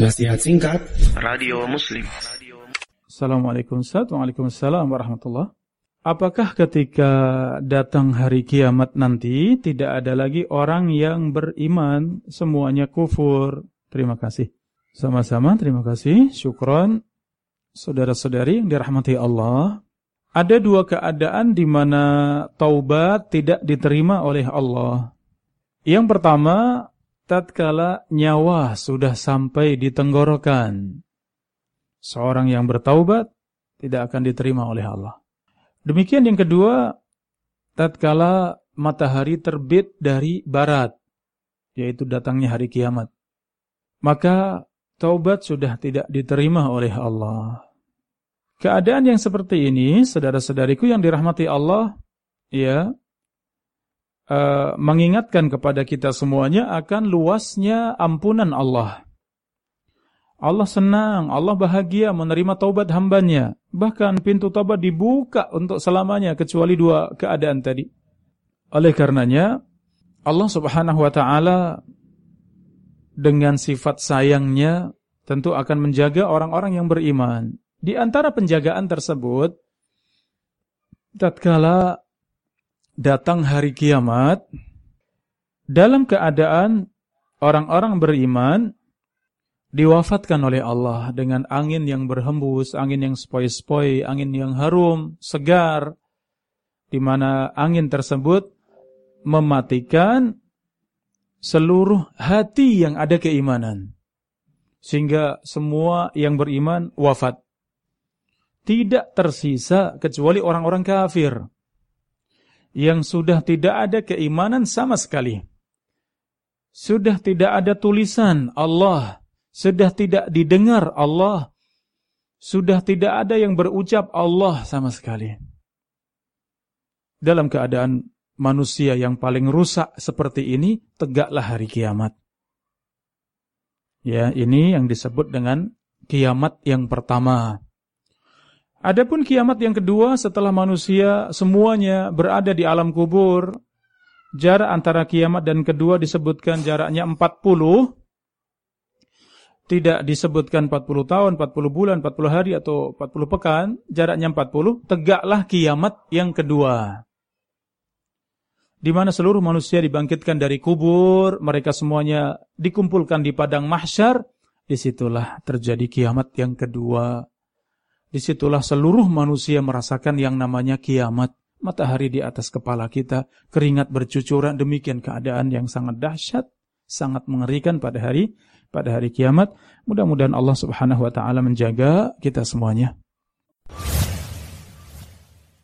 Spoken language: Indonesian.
Nasihat singkat Radio Muslim Assalamualaikum Waalaikumsalam warahmatullah Apakah ketika datang hari kiamat nanti tidak ada lagi orang yang beriman semuanya kufur? Terima kasih. Sama-sama terima kasih. Syukron. Saudara-saudari yang dirahmati Allah. Ada dua keadaan di mana taubat tidak diterima oleh Allah. Yang pertama, tatkala nyawa sudah sampai di tenggorokan. Seorang yang bertaubat tidak akan diterima oleh Allah. Demikian yang kedua, tatkala matahari terbit dari barat, yaitu datangnya hari kiamat. Maka taubat sudah tidak diterima oleh Allah. Keadaan yang seperti ini, saudara-saudariku yang dirahmati Allah, ya, uh, mengingatkan kepada kita semuanya akan luasnya ampunan Allah. Allah senang, Allah bahagia menerima taubat hambanya. Bahkan pintu taubat dibuka untuk selamanya kecuali dua keadaan tadi. Oleh karenanya, Allah subhanahu wa ta'ala dengan sifat sayangnya tentu akan menjaga orang-orang yang beriman. Di antara penjagaan tersebut, tatkala datang hari kiamat, dalam keadaan orang-orang beriman diwafatkan oleh Allah dengan angin yang berhembus, angin yang sepoi-sepoi, angin yang harum, segar, di mana angin tersebut mematikan seluruh hati yang ada keimanan. Sehingga semua yang beriman wafat. Tidak tersisa kecuali orang-orang kafir. Yang sudah tidak ada keimanan sama sekali. Sudah tidak ada tulisan Allah sudah tidak didengar Allah. Sudah tidak ada yang berucap Allah sama sekali. Dalam keadaan manusia yang paling rusak seperti ini, tegaklah hari kiamat. Ya, ini yang disebut dengan kiamat yang pertama. Adapun kiamat yang kedua setelah manusia semuanya berada di alam kubur, jarak antara kiamat dan kedua disebutkan jaraknya 40 tidak disebutkan 40 tahun, 40 bulan, 40 hari atau 40 pekan, jaraknya 40, tegaklah kiamat yang kedua. Di mana seluruh manusia dibangkitkan dari kubur, mereka semuanya dikumpulkan di padang mahsyar, di situlah terjadi kiamat yang kedua. Di situlah seluruh manusia merasakan yang namanya kiamat. Matahari di atas kepala kita, keringat bercucuran, demikian keadaan yang sangat dahsyat, sangat mengerikan pada hari pada hari kiamat. Mudah-mudahan Allah Subhanahu wa taala menjaga kita semuanya.